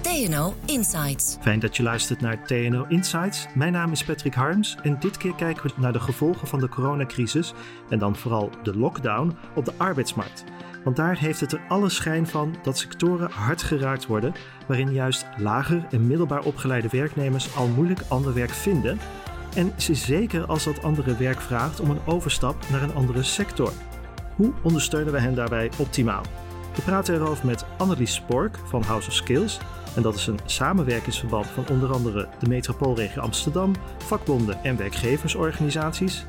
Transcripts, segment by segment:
TNO Insights. Fijn dat je luistert naar TNO Insights. Mijn naam is Patrick Harms en dit keer kijken we naar de gevolgen van de coronacrisis en dan vooral de lockdown op de arbeidsmarkt. Want daar heeft het er alle schijn van dat sectoren hard geraakt worden, waarin juist lager en middelbaar opgeleide werknemers al moeilijk ander werk vinden. En zeker als dat andere werk vraagt om een overstap naar een andere sector. Hoe ondersteunen we hen daarbij optimaal? We praten erover met Annelies Spork van House of Skills. En dat is een samenwerkingsverband van onder andere de metropoolregio Amsterdam, vakbonden en werkgeversorganisaties.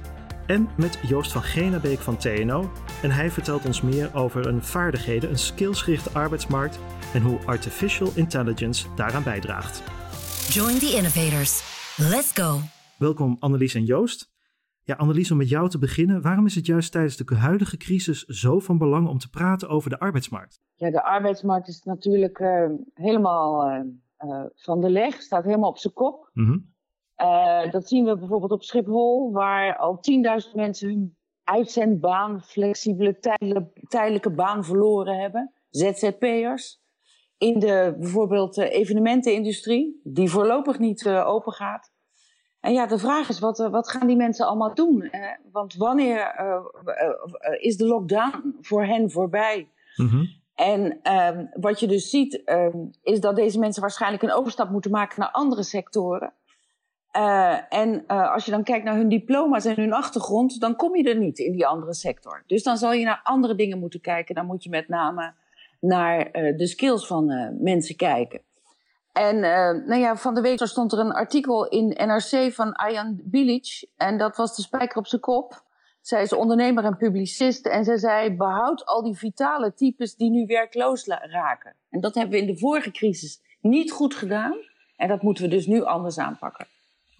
En met Joost van Genabeek van TNO. En hij vertelt ons meer over een vaardigheden, een skillsgerichte arbeidsmarkt en hoe artificial intelligence daaraan bijdraagt. Join the innovators. Let's go. Welkom Annelies en Joost. Ja, Annelies, om met jou te beginnen, waarom is het juist tijdens de huidige crisis zo van belang om te praten over de arbeidsmarkt? Ja, de arbeidsmarkt is natuurlijk uh, helemaal uh, uh, van de leg, staat helemaal op zijn kop. Mm -hmm. dat zien we bijvoorbeeld op Schiphol, waar al 10.000 mensen hun uitzendbaan, flexibele tijdelijke baan verloren hebben. ZZP'ers. In de bijvoorbeeld evenementenindustrie, die voorlopig niet open gaat. En ja, de vraag is, wat, wat gaan die mensen allemaal doen? Uh, want wanneer uh, is de lockdown voor hen voorbij? Mm-hmm. En um, wat je dus ziet, um, is dat deze mensen waarschijnlijk een overstap moeten maken naar andere sectoren. en als je dan kijkt naar hun diploma's en hun achtergrond, dan kom je er niet in die andere sector. Dus dan zal je naar andere dingen moeten kijken. Dan moet je met name naar de skills van mensen kijken. En uh, nou ja, van de week stond er een artikel in NRC van Ayan Bilic. En dat was de spijker op zijn kop. Zij is ondernemer en publicist. En zij zei, behoud al die vitale types die nu werkloos raken. En dat hebben we in de vorige crisis niet goed gedaan. En dat moeten we dus nu anders aanpakken.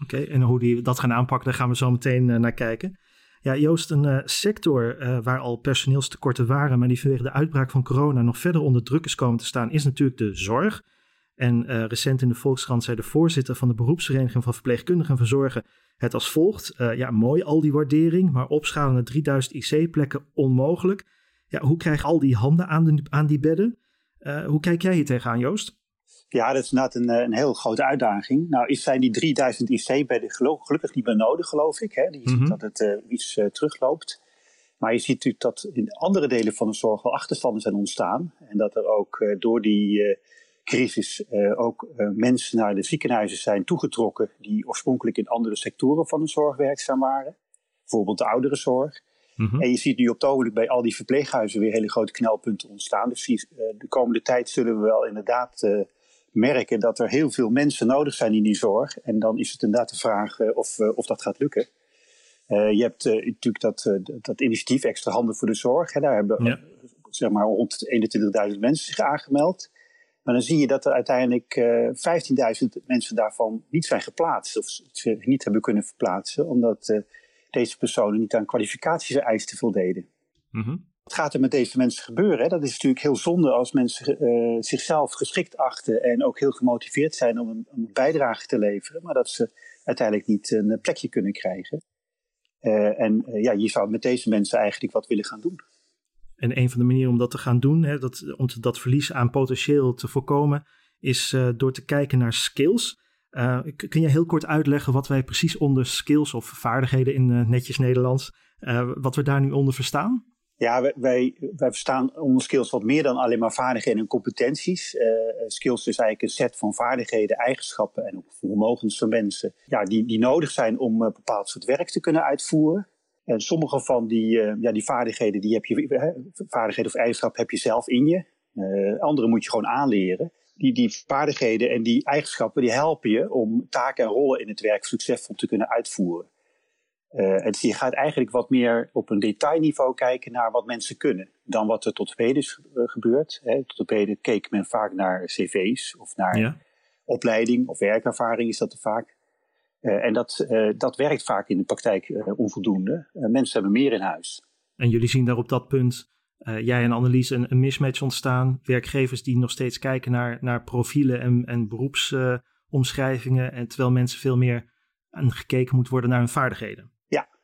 Oké, en hoe die dat gaan aanpakken, daar gaan we zo meteen uh, naar kijken. Ja, Joost, een uh, sector waar al personeelstekorten waren, maar die vanwege de uitbraak van corona nog verder onder druk is komen te staan, is natuurlijk de zorg. En uh, recent in de Volkskrant zei de voorzitter van de beroepsvereniging van verpleegkundigen en verzorgen het als volgt. Uh, ja, mooi al die waardering, maar opschalen naar 3000 IC-plekken onmogelijk. Ja, hoe krijg je al die handen aan, de, aan die bedden? Uh, hoe kijk jij hier tegenaan, Joost? Ja, dat is inderdaad een, een heel grote uitdaging. Nou, is zijn die 3000 IC-bedden gelukkig niet meer nodig, geloof ik. Hè? Je mm -hmm. ziet dat het iets terugloopt. Maar je ziet natuurlijk dat in andere delen van de zorg wel achterstanden zijn ontstaan. En dat er ook door die crisis uh, ook uh, mensen naar de ziekenhuizen zijn toegetrokken die oorspronkelijk in andere sectoren van de zorg werkzaam waren. Bijvoorbeeld de ouderenzorg. Mm -hmm. En je ziet nu op het ogenblik bij al die verpleeghuizen weer hele grote knelpunten ontstaan. Dus uh, de komende tijd zullen we wel inderdaad merken dat er heel veel mensen nodig zijn in die zorg. En dan is het inderdaad de vraag of, of dat gaat lukken. je hebt natuurlijk dat, dat initiatief Extra Handen voor de Zorg. Hè, daar hebben ja. zeg maar rond 21.000 mensen zich aangemeld. Maar dan zie je dat er uiteindelijk uh, eh, 15.000 mensen daarvan niet zijn geplaatst. Of ze niet hebben kunnen verplaatsen. Omdat uh, deze personen niet aan kwalificatieeisen voldeden. Mm -hmm. Wat gaat er met deze mensen gebeuren? Hè? Dat is natuurlijk heel zonde als mensen uh, zichzelf geschikt achten. En ook heel gemotiveerd zijn om een, om een, bijdrage te leveren. Maar dat ze uiteindelijk niet een plekje kunnen krijgen. en ja, je zou met deze mensen eigenlijk wat willen gaan doen. En een van de manieren om dat te gaan doen, hè, dat, om dat verlies aan potentieel te voorkomen, is uh, door te kijken naar skills. Uh, kun je heel kort uitleggen wat wij precies onder skills of vaardigheden in uh, netjes Nederlands, wat we daar nu onder verstaan? Ja, wij, wij, verstaan onder skills wat meer dan alleen maar vaardigheden en competenties. skills is eigenlijk een set van vaardigheden, eigenschappen en ook vermogens van mensen die, die nodig zijn om een bepaald soort werk te kunnen uitvoeren. En sommige van die, uh, ja, die vaardigheden, die heb je, vaardigheden of eigenschap heb je zelf in je. Uh, andere moet je gewoon aanleren. Die, die vaardigheden en die eigenschappen die helpen je om taken en rollen in het werk succesvol te kunnen uitvoeren. Uh, en je gaat eigenlijk wat meer op een detailniveau kijken naar wat mensen kunnen. Dan wat er tot heden is gebeurd. Hè. Tot op heden keek men vaak naar cv's of naar ja. opleiding of werkervaring is dat er vaak. En dat, dat werkt vaak in de praktijk onvoldoende. mensen hebben meer in huis. En jullie zien daar op dat punt, jij en Annelies, een, een, mismatch ontstaan. Werkgevers die nog steeds kijken naar, naar profielen en, en beroepsomschrijvingen. en terwijl mensen veel meer aan gekeken moet worden naar hun vaardigheden.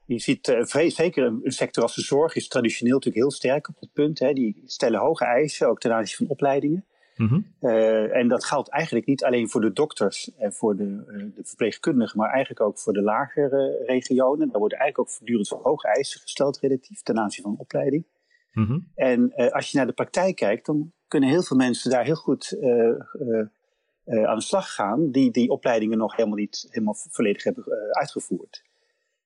Je ziet zeker een, sector als de zorg is traditioneel natuurlijk heel sterk op dat punt. Hè. Die stellen hoge eisen, ook ten aanzien van opleidingen. Mhm. Eh, en dat geldt eigenlijk niet alleen voor de dokters en voor de, uh, de verpleegkundigen, maar eigenlijk ook voor de lagere regionen. Daar worden eigenlijk ook voortdurend hoge eisen gesteld relatief ten aanzien van opleiding. Mhm. En als je naar de praktijk kijkt, dan kunnen heel veel mensen daar heel goed aan de slag gaan, die die opleidingen nog helemaal niet helemaal volledig hebben uitgevoerd.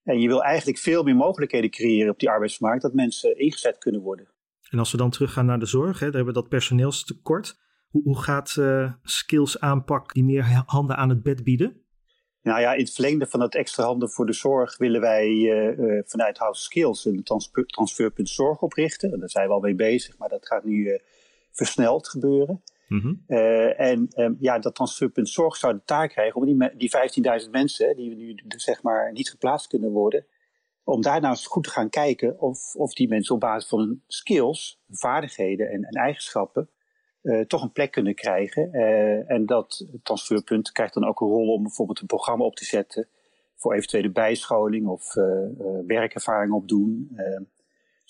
En je wil eigenlijk veel meer mogelijkheden creëren op die arbeidsmarkt, dat mensen ingezet kunnen worden. En als we dan teruggaan naar de zorg, hè, daar hebben we dat personeelstekort. Hoe, hoe gaat uh, skills aanpak die meer handen aan het bed bieden? Nou ja, in het verlengde van dat extra handen voor de zorg willen wij uh, vanuit House Skills een transferpunt zorg oprichten. Daar zijn we al mee bezig, maar dat gaat nu versneld gebeuren. Mhm. Eh, en um, ja, dat transferpunt zorg zou de taak krijgen om die, die 15.000 mensen, die we nu zeg maar niet geplaatst kunnen worden, om daar nou eens goed te gaan kijken of, of die mensen op basis van hun skills, vaardigheden en, en eigenschappen uh, toch een plek kunnen krijgen. Uh, en dat transferpunt krijgt dan ook een rol om bijvoorbeeld een programma op te zetten voor eventuele bijscholing of werkervaring opdoen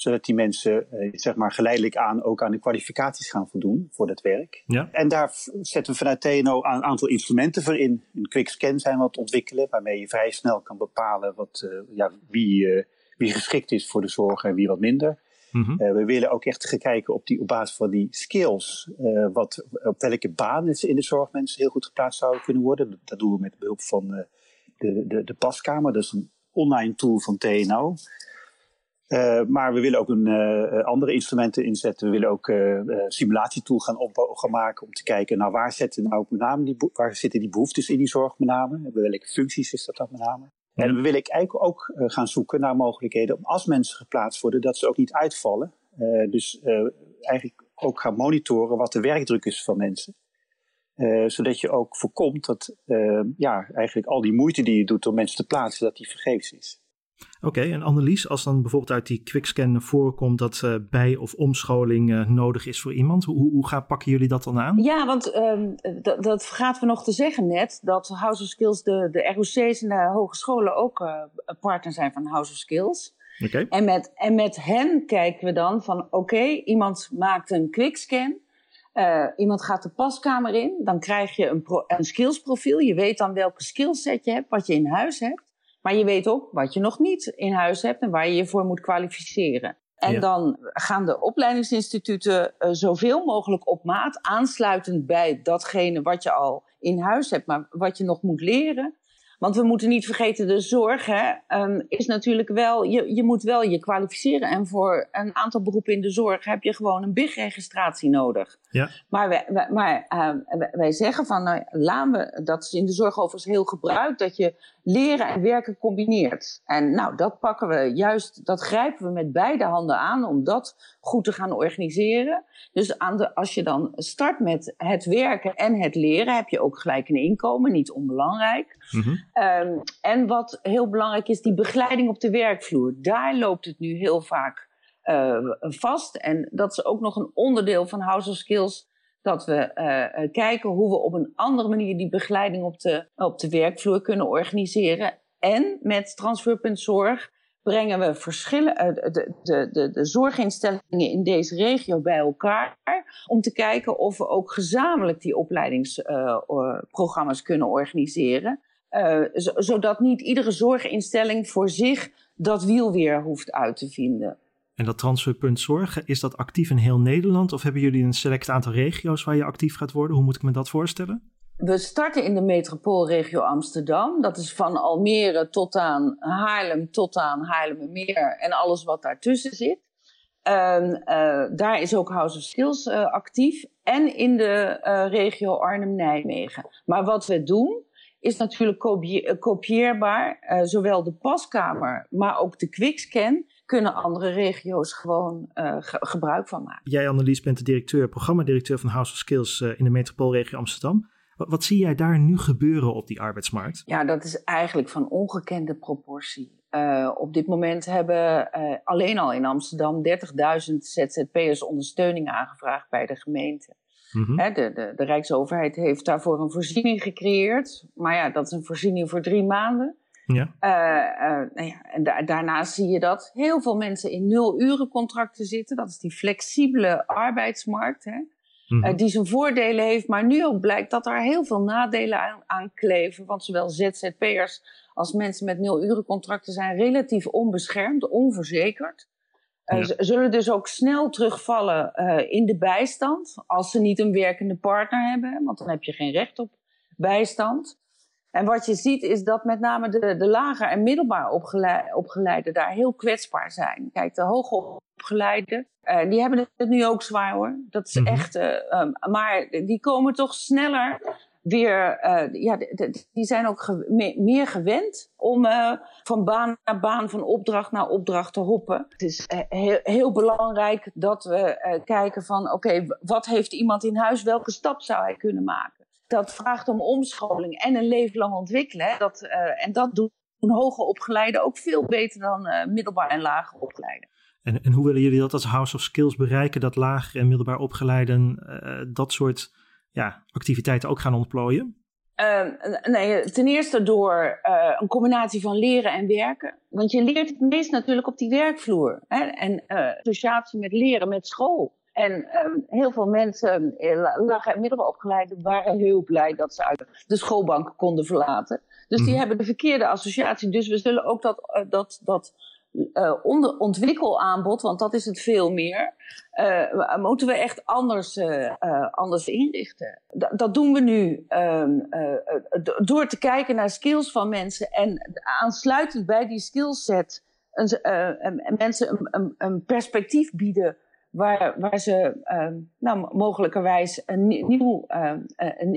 zodat die mensen eh, zeg maar geleidelijk aan ook aan de kwalificaties gaan voldoen voor dat werk. Ja. En daar zetten we vanuit TNO een aantal instrumenten voor in. Een quick scan zijn we aan het ontwikkelen, waarmee je vrij snel kan bepalen wat, ja, wie, wie geschikt is voor de zorg en wie wat minder. Mm -hmm. we willen ook echt gaan kijken op, die, op basis van die skills, wat, op welke banen in de zorg mensen heel goed geplaatst zouden kunnen worden. Dat doen we met behulp van de, de, de paskamer, dat is een online tool van TNO. Maar we willen ook een, andere instrumenten inzetten. We willen ook uh, simulatietool gaan, op, gaan maken om te kijken nou, waar, zetten nou met name die, waar zitten die behoeftes in die zorg met name. Welke functies is dat dan met name. En we willen eigenlijk ook gaan zoeken naar mogelijkheden om als mensen geplaatst worden, dat ze ook niet uitvallen. dus eigenlijk ook gaan monitoren wat de werkdruk is van mensen. zodat je ook voorkomt dat ja, eigenlijk al die moeite die je doet om mensen te plaatsen, dat die vergeefs is. Oké, en Annelies, als dan bijvoorbeeld uit die quickscan naar voren komt dat uh, bij- of omscholing uh, nodig is voor iemand, hoe, hoe gaan, pakken jullie dat dan aan? Ja, want um, dat vergaat we nog te zeggen net, dat House of Skills, de, de ROC's en de hogescholen ook uh, partner zijn van House of Skills. Oké. En, met, en met hen kijken we dan van, oké, iemand maakt een quickscan. Iemand gaat de paskamer in, dan krijg je een, pro, een skillsprofiel. Je weet dan welke skillset je hebt, wat je in huis hebt. Maar je weet ook wat je nog niet in huis hebt en waar je je voor moet kwalificeren. En dan gaan de opleidingsinstituten uh, zoveel mogelijk op maat, aansluitend bij datgene wat je al in huis hebt, maar wat je nog moet leren. Want we moeten niet vergeten, de zorg hè, um, is natuurlijk wel, je, je moet wel je kwalificeren. En voor een aantal beroepen in de zorg heb je gewoon een BIG-registratie nodig. Ja. Maar, wij, maar uh, wij zeggen van, nou, laten we, dat is in de zorg overigens heel gebruikt, dat je leren en werken combineert. En nou, dat pakken we juist, dat grijpen we met beide handen aan om dat goed te gaan organiseren. Dus aan de, als je dan start met het werken en het leren, heb je ook gelijk een inkomen, niet onbelangrijk. Mm -hmm. Um, en wat heel belangrijk is, die begeleiding op de werkvloer. Daar loopt het nu heel vaak uh, vast. En dat is ook nog een onderdeel van House of Skills dat we uh, kijken hoe we op een andere manier die begeleiding op de, op de werkvloer kunnen organiseren. En met Transferpunt Zorg brengen we verschillen, de, de, de, de zorginstellingen in deze regio bij elkaar. Om te kijken of we ook gezamenlijk die opleidingsprogramma's kunnen organiseren. Zodat niet iedere zorginstelling voor zich dat wiel weer hoeft uit te vinden. En dat transferpunt zorg, is dat actief in heel Nederland of hebben jullie een select aantal regio's waar je actief gaat worden? Hoe moet ik me dat voorstellen? We starten in de metropoolregio Amsterdam. Dat is van Almere tot aan Haarlem, tot aan Haarlemmermeer en alles wat daartussen zit. Uh, uh, daar is ook House of Skills uh, actief. En in de eh, regio Arnhem-Nijmegen. Maar wat we doen, is natuurlijk kopieerbaar. zowel de paskamer, maar ook de quickscan kunnen andere regio's gewoon uh, gebruik van maken. Jij, Annelies, bent de directeur, programmadirecteur van House of Skills uh, in de metropoolregio Amsterdam. Wat, zie jij daar nu gebeuren op die arbeidsmarkt? Ja, dat is eigenlijk van ongekende proportie. Op dit moment hebben alleen al in Amsterdam 30.000 ZZP'ers ondersteuning aangevraagd bij de gemeente. Mm de, de, de, Rijksoverheid heeft daarvoor een voorziening gecreëerd. Maar ja, dat is een voorziening voor drie maanden. Ja. Uh, nou ja, en da daarnaast zie je dat heel veel mensen in nul-urencontracten zitten. Dat is die flexibele arbeidsmarkt. Hè? Mm die zijn voordelen heeft, maar nu ook blijkt dat er heel veel nadelen aan, aan kleven. Want zowel ZZP'ers als mensen met nul-urencontracten zijn relatief onbeschermd, onverzekerd. Uh, Zullen dus ook snel terugvallen uh, in de bijstand als ze niet een werkende partner hebben, want dan heb je geen recht op bijstand. En wat je ziet is dat met name de, de lager en middelbaar opgeleiden opgeleide daar heel kwetsbaar zijn. Kijk, de hoger opgeleide, uh, die hebben het nu ook zwaar hoor. Dat is mm -hmm. echt, um, maar die komen toch sneller weer, uh, ja, die zijn ook meer gewend om uh, van baan naar baan, van opdracht naar opdracht te hoppen. Het is uh, heel, heel, belangrijk dat we kijken van, oké, wat heeft iemand in huis, welke stap zou hij kunnen maken? Dat vraagt om omscholing en een leven lang ontwikkelen. Dat, en dat doen hoger opgeleiden ook veel beter dan middelbaar en lager opgeleiden. En, en hoe willen jullie dat als House of Skills bereiken, dat lager en middelbaar opgeleiden dat soort ja, activiteiten ook gaan ontplooien? Uh, nee, ten eerste door uh, een combinatie van leren en werken. Want je leert het meest natuurlijk op die werkvloer. Hè? En uh, associatie met leren met school. En ehm, heel veel mensen, eh, lage en middelopgeleiden, waren heel blij dat ze uit de schoolbank konden verlaten. Dus die mhm. hebben de verkeerde associatie. Dus we zullen ook dat, dat, dat uh, onder, ontwikkelaanbod, want dat is het veel meer, uh, moeten we echt anders, uh, anders inrichten. Dat doen we nu ehm, door te kijken naar skills van mensen en aansluitend bij die skillset een, mensen een, perspectief bieden waar, waar ze ehm, nou, mogelijkerwijs een, nieuw, ehm,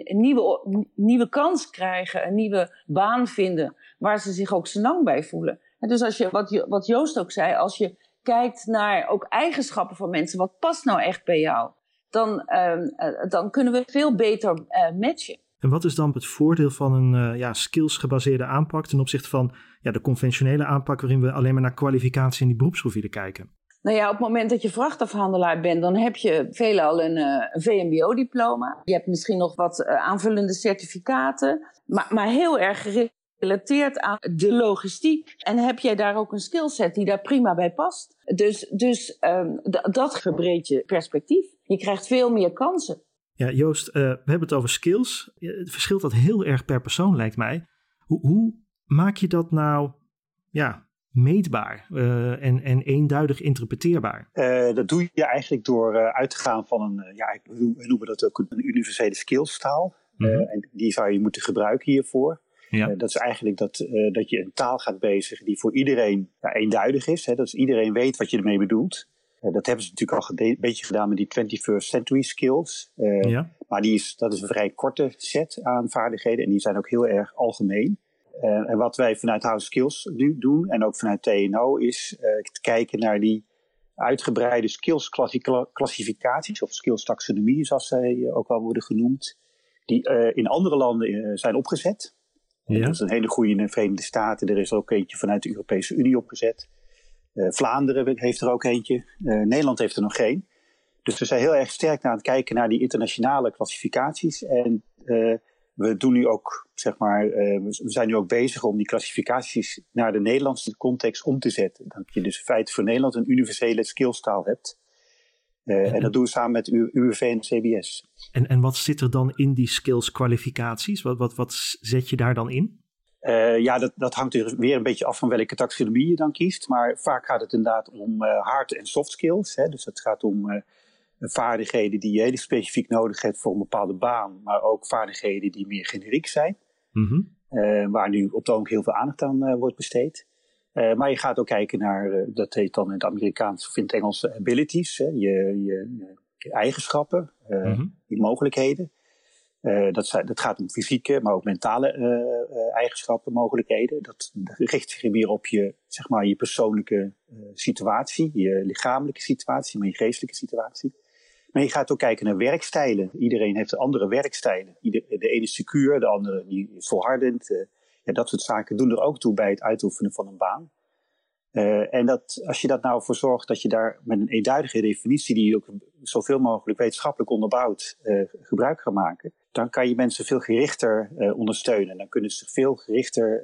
nieuwe, nieuwe kans krijgen, een nieuwe baan vinden waar ze zich ook lang bij voelen. En dus als je, wat, wat Joost ook zei, als je kijkt naar ook eigenschappen van mensen, wat past nou echt bij jou? Dan, uh, dan kunnen we veel beter uh, matchen. En wat is dan het voordeel van een uh, ja, skills-gebaseerde aanpak ten opzichte van ja, de conventionele aanpak waarin we alleen maar naar kwalificatie en die beroepsprofielen kijken? Nou ja, op het moment dat je vrachtafhandelaar bent, dan heb je veelal een, een VMBO-diploma. Je hebt misschien nog wat aanvullende certificaten, maar, maar heel erg gericht gerelateerd aan de logistiek. En heb jij daar ook een skillset die daar prima bij past? Dus, dus um, dat verbreedt je perspectief. Je krijgt veel meer kansen. Ja, Joost, uh, we hebben het over skills. Het verschilt dat heel erg per persoon, lijkt mij. Hoe, hoe maak je dat nou ja, meetbaar uh, en, en eenduidig interpreteerbaar? Uh, dat doe je eigenlijk door uit te gaan van een, ja, we noemen dat ook een universele skillstaal. Mm -hmm. en die zou je moeten gebruiken hiervoor. Ja. Uh, dat is eigenlijk dat, uh, dat je een taal gaat bezigen die voor iedereen ja, eenduidig is. Hè? Dat iedereen weet wat je ermee bedoelt. Uh, dat hebben ze natuurlijk al een beetje gedaan met die 21st century skills. Ja. Maar die is, dat is een vrij korte set aan vaardigheden en die zijn ook heel erg algemeen. en wat wij vanuit House Skills nu doen en ook vanuit TNO is te kijken naar die uitgebreide skills klassificaties of skills taxonomie zoals zij ook wel worden genoemd. Die in andere landen zijn opgezet. Ja. Dat is een hele goede in de Verenigde Staten. Er is er ook eentje vanuit de Europese Unie opgezet. Uh, Vlaanderen heeft er ook eentje. Uh, Nederland heeft er nog geen. Dus we zijn heel erg sterk aan het kijken naar die internationale klassificaties. En uh, we doen nu ook, zeg maar, we zijn nu ook bezig om die klassificaties naar de Nederlandse context om te zetten. Dat je dus in feite voor Nederland een universele skillstaal hebt. Uh, en, en, dat doen we samen met UWV en CBS. En, en wat zit er dan in die skills kwalificaties? Wat, wat, wat zet je daar dan in? Uh, ja, dat, dat hangt er weer een beetje af van welke taxonomie je dan kiest. Maar vaak gaat het inderdaad om uh, hard- en soft skills. Hè? Dus het gaat om vaardigheden die je heel specifiek nodig hebt voor een bepaalde baan. Maar ook vaardigheden die meer generiek zijn. Mm -hmm. waar nu op het ogenblik heel veel aandacht aan wordt besteed. Uh, maar je gaat ook kijken naar, uh, dat heet dan in het Amerikaans of in het Engels abilities, hè, je, je, je, eigenschappen, uh, mm-hmm. die mogelijkheden. dat, dat, gaat om fysieke, maar ook mentale eigenschappen, mogelijkheden. Dat, dat, richt zich meer op je, zeg maar, je persoonlijke situatie, je lichamelijke situatie, maar je geestelijke situatie. Maar je gaat ook kijken naar werkstijlen. Iedereen heeft andere werkstijlen. de ene is secuur, de andere die is volhardend. Ja, dat soort zaken doen er ook toe bij het uitoefenen van een baan. Uh, en dat, als je dat nou voor zorgt dat je daar met een eenduidige definitie, die je ook zoveel mogelijk wetenschappelijk onderbouwd, uh, gebruik gaat maken, dan kan je mensen veel gerichter uh, ondersteunen. Dan kunnen ze veel gerichter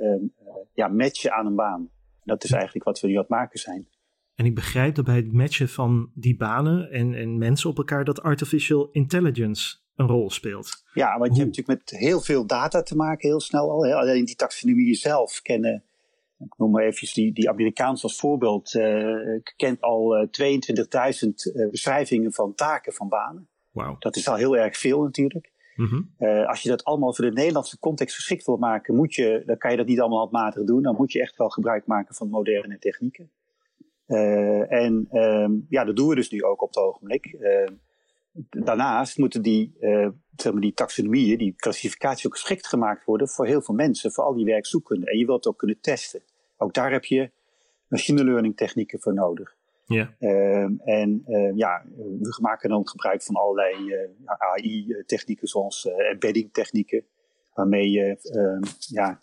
ja, matchen aan een baan. Dat is eigenlijk wat we nu aan het maken zijn. En ik begrijp dat bij het matchen van die banen en, en mensen op elkaar dat artificial intelligence een rol speelt. Ja, want je hebt natuurlijk met heel veel data te maken, heel snel al. Alleen die taxonomie zelf kennen. Ik noem maar even die, die Amerikaans als voorbeeld. Uh, kent al uh, 22.000 uh, beschrijvingen van taken van banen. Wow. Dat is al heel erg veel natuurlijk. Mm -hmm. uh, als je dat allemaal voor de Nederlandse context geschikt wil maken, moet je, dan kan je dat niet allemaal handmatig doen. Dan moet je echt wel gebruik maken van moderne technieken. Uh, en um, ja, dat doen we dus nu ook op het ogenblik. Uh, daarnaast moeten die, uh, zeg maar die taxonomieën, die klassificatie ook geschikt gemaakt worden voor heel veel mensen, voor al die werkzoekenden. En je wilt ook kunnen testen. Ook daar heb je machine learning technieken voor nodig. Ja. Ehm, en ja, we maken dan gebruik van allerlei AI-technieken zoals embedding technieken, waarmee je ehm, ja,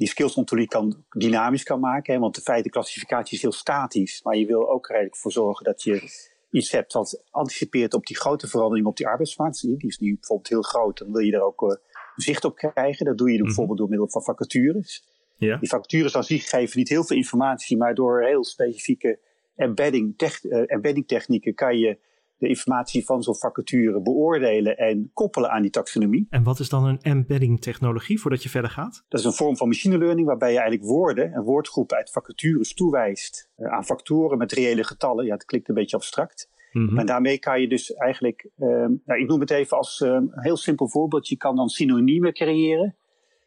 die skills kan dynamisch kan maken. Hè, want de feitenclassificatie is heel statisch. Maar je wil ook er eigenlijk voor zorgen dat je iets hebt wat anticipeert op die grote verandering op die arbeidsmarkt. Die is nu bijvoorbeeld heel groot. Dan wil je er ook uh, zicht op krijgen. Dat doe je mm bijvoorbeeld door middel van vacatures. Ja. Die vacatures aan zich geven niet heel veel informatie. Maar door heel specifieke embedding, tech, uh, embedding technieken kan je de informatie van zo'n vacature beoordelen en koppelen aan die taxonomie. En wat is dan een embedding technologie voordat je verder gaat? Dat is een vorm van machine learning waarbij je eigenlijk woorden en woordgroepen uit vacatures toewijst uh, aan factoren met reële getallen. Ja, het klinkt een beetje abstract. Mm -hmm. En daarmee kan je dus eigenlijk, um, nou, ik noem het even als um, een heel simpel voorbeeld, je kan dan synoniemen creëren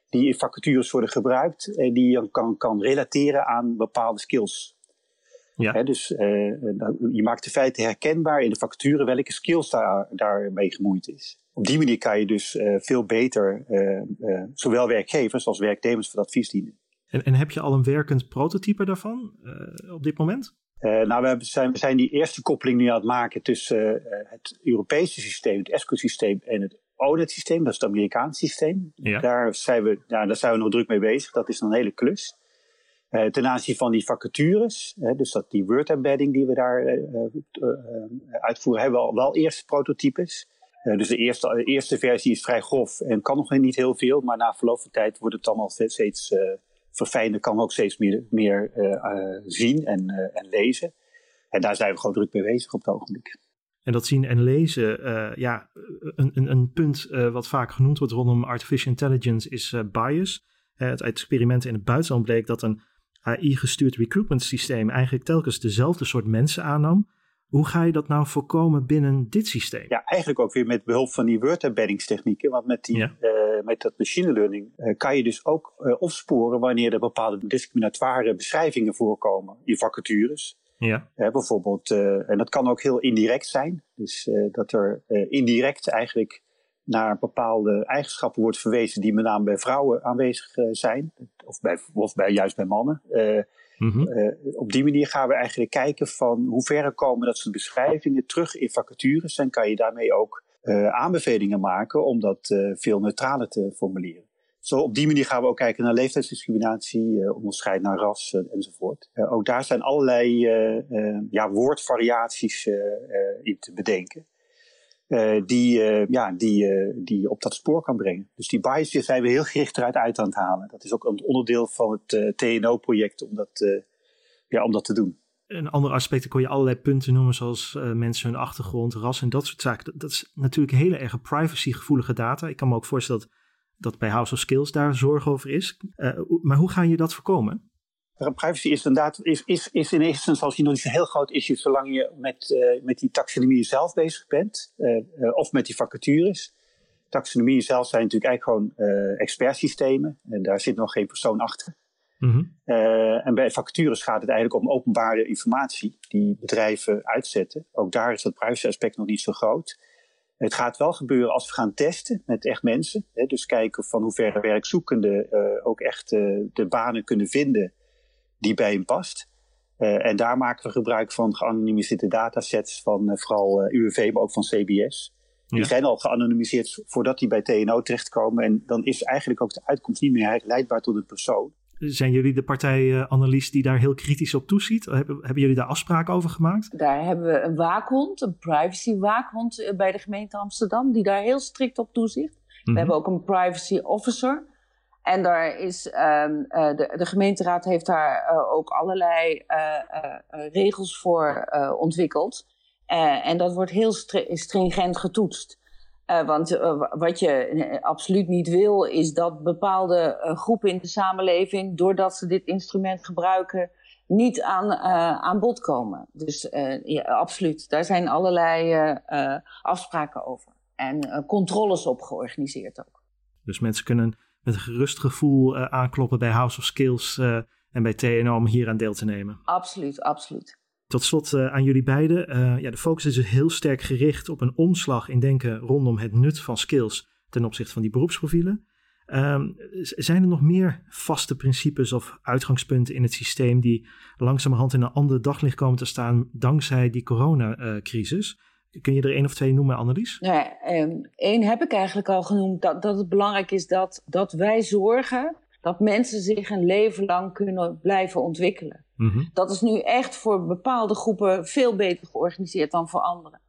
die in vacatures worden gebruikt en die je kan, kan relateren aan bepaalde skills. Ja. dus uh, je maakt de feiten herkenbaar in de facturen welke skills daar, daarmee gemoeid is. Op die manier kan je dus uh, veel beter uh, zowel werkgevers als werknemers voor advies dienen. En, en heb je al een werkend prototype daarvan op dit moment? nou, we zijn, we zijn die eerste koppeling nu aan het maken tussen het Europese systeem, het ESCO-systeem en het ONET-systeem, dat is het Amerikaanse systeem. Ja. Daar, zijn we, ja, daar zijn we nog druk mee bezig. Dat is een hele klus. Uh, ten aanzien van die vacatures, dus dat die word embedding die we daar uh, uh, uitvoeren, hebben we al wel eerste prototypes. dus de eerste, eerste versie is vrij grof en kan nog niet heel veel, maar na verloop van tijd wordt het allemaal steeds verfijnder, kan ook steeds meer, meer zien en, en lezen. En daar zijn we gewoon druk mee bezig op het ogenblik. En dat zien en lezen, ja, een, een, een punt wat vaak genoemd wordt rondom artificial intelligence is bias. het experiment in het buitenland bleek dat een AI-gestuurd recruitment systeem eigenlijk telkens dezelfde soort mensen aannam. Hoe ga je dat nou voorkomen binnen dit systeem? Ja, eigenlijk ook weer met behulp van die word embeddingstechnieken. Want met, die, ja. uh, met dat machine learning uh, kan je dus ook uh, opsporen wanneer er bepaalde discriminatoire beschrijvingen voorkomen in vacatures. Ja. bijvoorbeeld, en dat kan ook heel indirect zijn. Dus dat er indirect eigenlijk naar bepaalde eigenschappen wordt verwezen die met name bij vrouwen aanwezig uh, zijn, of, bij, of bij, juist bij mannen. Uh, mm-hmm. uh, op die manier gaan we eigenlijk kijken van hoe ver komen dat soort beschrijvingen terug in vacatures en kan je daarmee ook aanbevelingen maken om dat veel neutraler te formuleren. Zo op die manier gaan we ook kijken naar leeftijdsdiscriminatie, onderscheid naar ras enzovoort. ook daar zijn allerlei ja, woordvariaties in te bedenken. Uh, die, uh, ja, die, uh, die op dat spoor kan brengen. Dus die biases zijn we heel gericht eruit uit aan het halen. Dat is ook een onderdeel van het TNO-project om, dat, ja, om dat te doen. Een ander aspect, kon je allerlei punten noemen, zoals mensen hun achtergrond, ras en dat soort zaken. Dat, is natuurlijk hele erg privacygevoelige data. Ik kan me ook voorstellen dat, dat bij House of Skills daar zorg over is. maar hoe ga je dat voorkomen? Privacy is inderdaad is, is, is in eerste instantie nog niet een heel groot issue zolang je met, uh, met die taxonomie zelf bezig bent uh, uh, of met die vacatures. Taxonomie zelf zijn natuurlijk eigenlijk gewoon expertsystemen en daar zit nog geen persoon achter. Mm-hmm. en bij vacatures gaat het eigenlijk om openbare informatie die bedrijven uitzetten. Ook daar is dat privacy aspect nog niet zo groot. Het gaat wel gebeuren als we gaan testen met echt mensen. Hè, dus kijken van hoe ver werkzoekenden ook echt de banen kunnen vinden die bij hem past. en daar maken we gebruik van geanonimiseerde datasets van vooral UWV, maar ook van CBS. Die zijn al geanonimiseerd voordat die bij TNO terechtkomen. En dan is eigenlijk ook de uitkomst niet meer leidbaar tot een persoon. Zijn jullie de partij Annelies die daar heel kritisch op toeziet? Hebben, hebben jullie daar afspraken over gemaakt? Daar hebben we een waakhond, een privacy waakhond bij de gemeente Amsterdam, die daar heel strikt op toeziet. We mhm. hebben ook een privacy officer. En daar is, um, de, de, gemeenteraad heeft daar uh, ook allerlei uh, regels voor ontwikkeld. en dat wordt heel stringent getoetst. want wat je absoluut niet wil, is dat bepaalde groepen in de samenleving, doordat ze dit instrument gebruiken, niet aan, aan bod komen. Dus absoluut, daar zijn allerlei afspraken over en controles op georganiseerd ook. Dus mensen kunnen met een gerust gevoel uh, aankloppen bij House of Skills uh, en bij TNO om hier aan deel te nemen. Absoluut, absoluut. Tot slot aan jullie beiden. ja, de focus is dus heel sterk gericht op een omslag in denken rondom het nut van skills ten opzichte van die beroepsprofielen. Ehm, zijn er nog meer vaste principes of uitgangspunten in het systeem die langzamerhand in een ander daglicht komen te staan dankzij die coronacrisis? Kun je er één of twee noemen, Annelies? Nee, één heb ik eigenlijk al genoemd. Dat, dat het belangrijk is dat, dat wij zorgen dat mensen zich een leven lang kunnen blijven ontwikkelen. Mhm. Dat is nu echt voor bepaalde groepen veel beter georganiseerd dan voor anderen.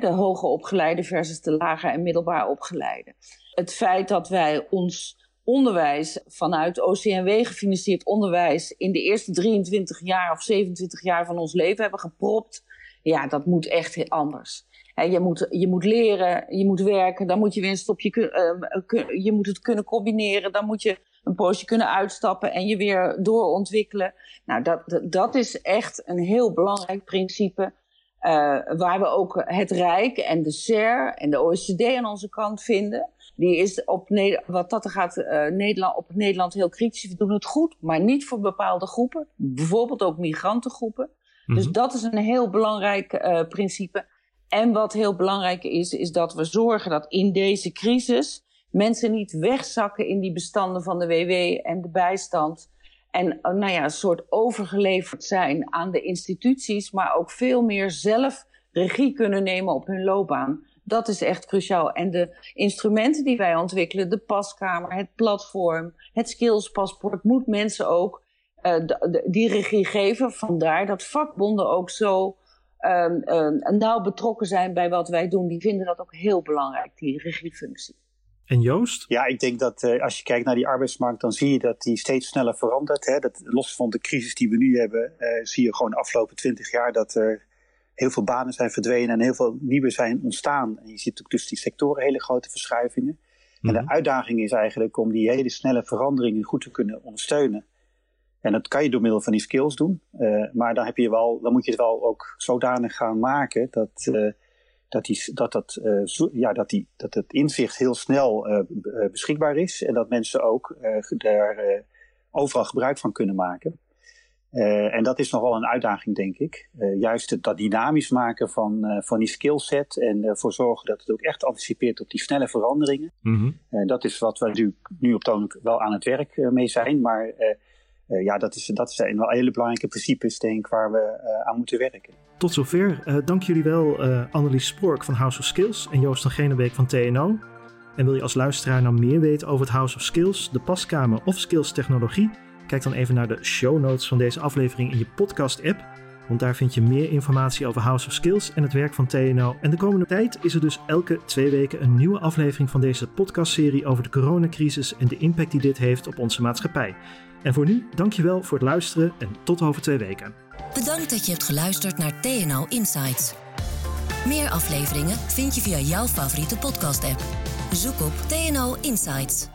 de hoger opgeleide versus de lager en middelbaar opgeleide. Het feit dat wij ons onderwijs vanuit OCMW gefinancierd onderwijs in de eerste 23 jaar of 27 jaar van ons leven hebben gepropt, ja, dat moet echt anders je, moet, je moet leren, je moet werken, dan moet je weer een stopje uh, je moet het kunnen combineren, dan moet je een poosje kunnen uitstappen en je weer doorontwikkelen. Nou, dat, dat is echt een heel belangrijk principe. Uh, waar we ook het Rijk en de SER en de OECD aan onze kant vinden. Die is op wat dat er gaat, uh, Nederland, op Nederland heel kritisch. We doen het goed, maar niet voor bepaalde groepen. Bijvoorbeeld ook migrantengroepen. Dus mhm. dat is een heel belangrijk uh, principe. En wat heel belangrijk is, is dat we zorgen dat in deze crisis mensen niet wegzakken in die bestanden van de WW en de bijstand. En eh, nou ja, een soort overgeleverd zijn aan de instituties, maar ook veel meer zelf regie kunnen nemen op hun loopbaan. Dat is echt cruciaal. En de instrumenten die wij ontwikkelen, de paskamer, het platform, het skillspaspoort, moet mensen ook uh, die regie geven. Vandaar dat vakbonden ook zo um, um, nauw betrokken zijn bij wat wij doen, die vinden dat ook heel belangrijk, die regiefunctie. En Joost? Ja, ik denk dat uh, als je kijkt naar die arbeidsmarkt, dan zie je dat die steeds sneller verandert. Hè? Dat, los van de crisis die we nu hebben, uh, zie je gewoon de afgelopen twintig jaar dat er heel veel banen zijn verdwenen en heel veel nieuwe zijn ontstaan. En je ziet ook tussen die sectoren hele grote verschuivingen. En de mhm. uitdaging is eigenlijk om die hele snelle veranderingen goed te kunnen ondersteunen. En dat kan je door middel van die skills doen. Uh, maar dan, heb je wel, dan moet je het wel ook zodanig gaan maken dat, uh, dat, die, dat, dat, uh, ja, dat, die, dat het inzicht heel snel beschikbaar is. En dat mensen ook daar overal gebruik van kunnen maken. en dat is nogal een uitdaging, denk ik. juist het, dat dynamisch maken van, van die skillset en ervoor zorgen dat het ook echt anticipeert op die snelle veranderingen. Mm -hmm. dat is wat we nu, nu op toon wel aan het werk mee zijn. Maar ja, dat, is, dat zijn wel hele belangrijke principes, denk ik, waar we uh, aan moeten werken. Tot zover. Uh, dank jullie wel, Annelies Spork van House of Skills en Joost van Genebeek van TNO. En wil je als luisteraar nou meer weten over het House of Skills, de paskamer of Skills Technologie? Kijk dan even naar de show notes van deze aflevering in je podcast-app. Want daar vind je meer informatie over House of Skills en het werk van TNO. En de komende tijd is er dus elke twee weken een nieuwe aflevering van deze podcastserie over de coronacrisis en de impact die dit heeft op onze maatschappij. En voor nu, dankjewel voor het luisteren en tot over twee weken. Bedankt dat je hebt geluisterd naar TNO Insights. Meer afleveringen vind je via jouw favoriete podcast-app. Zoek op TNO Insights.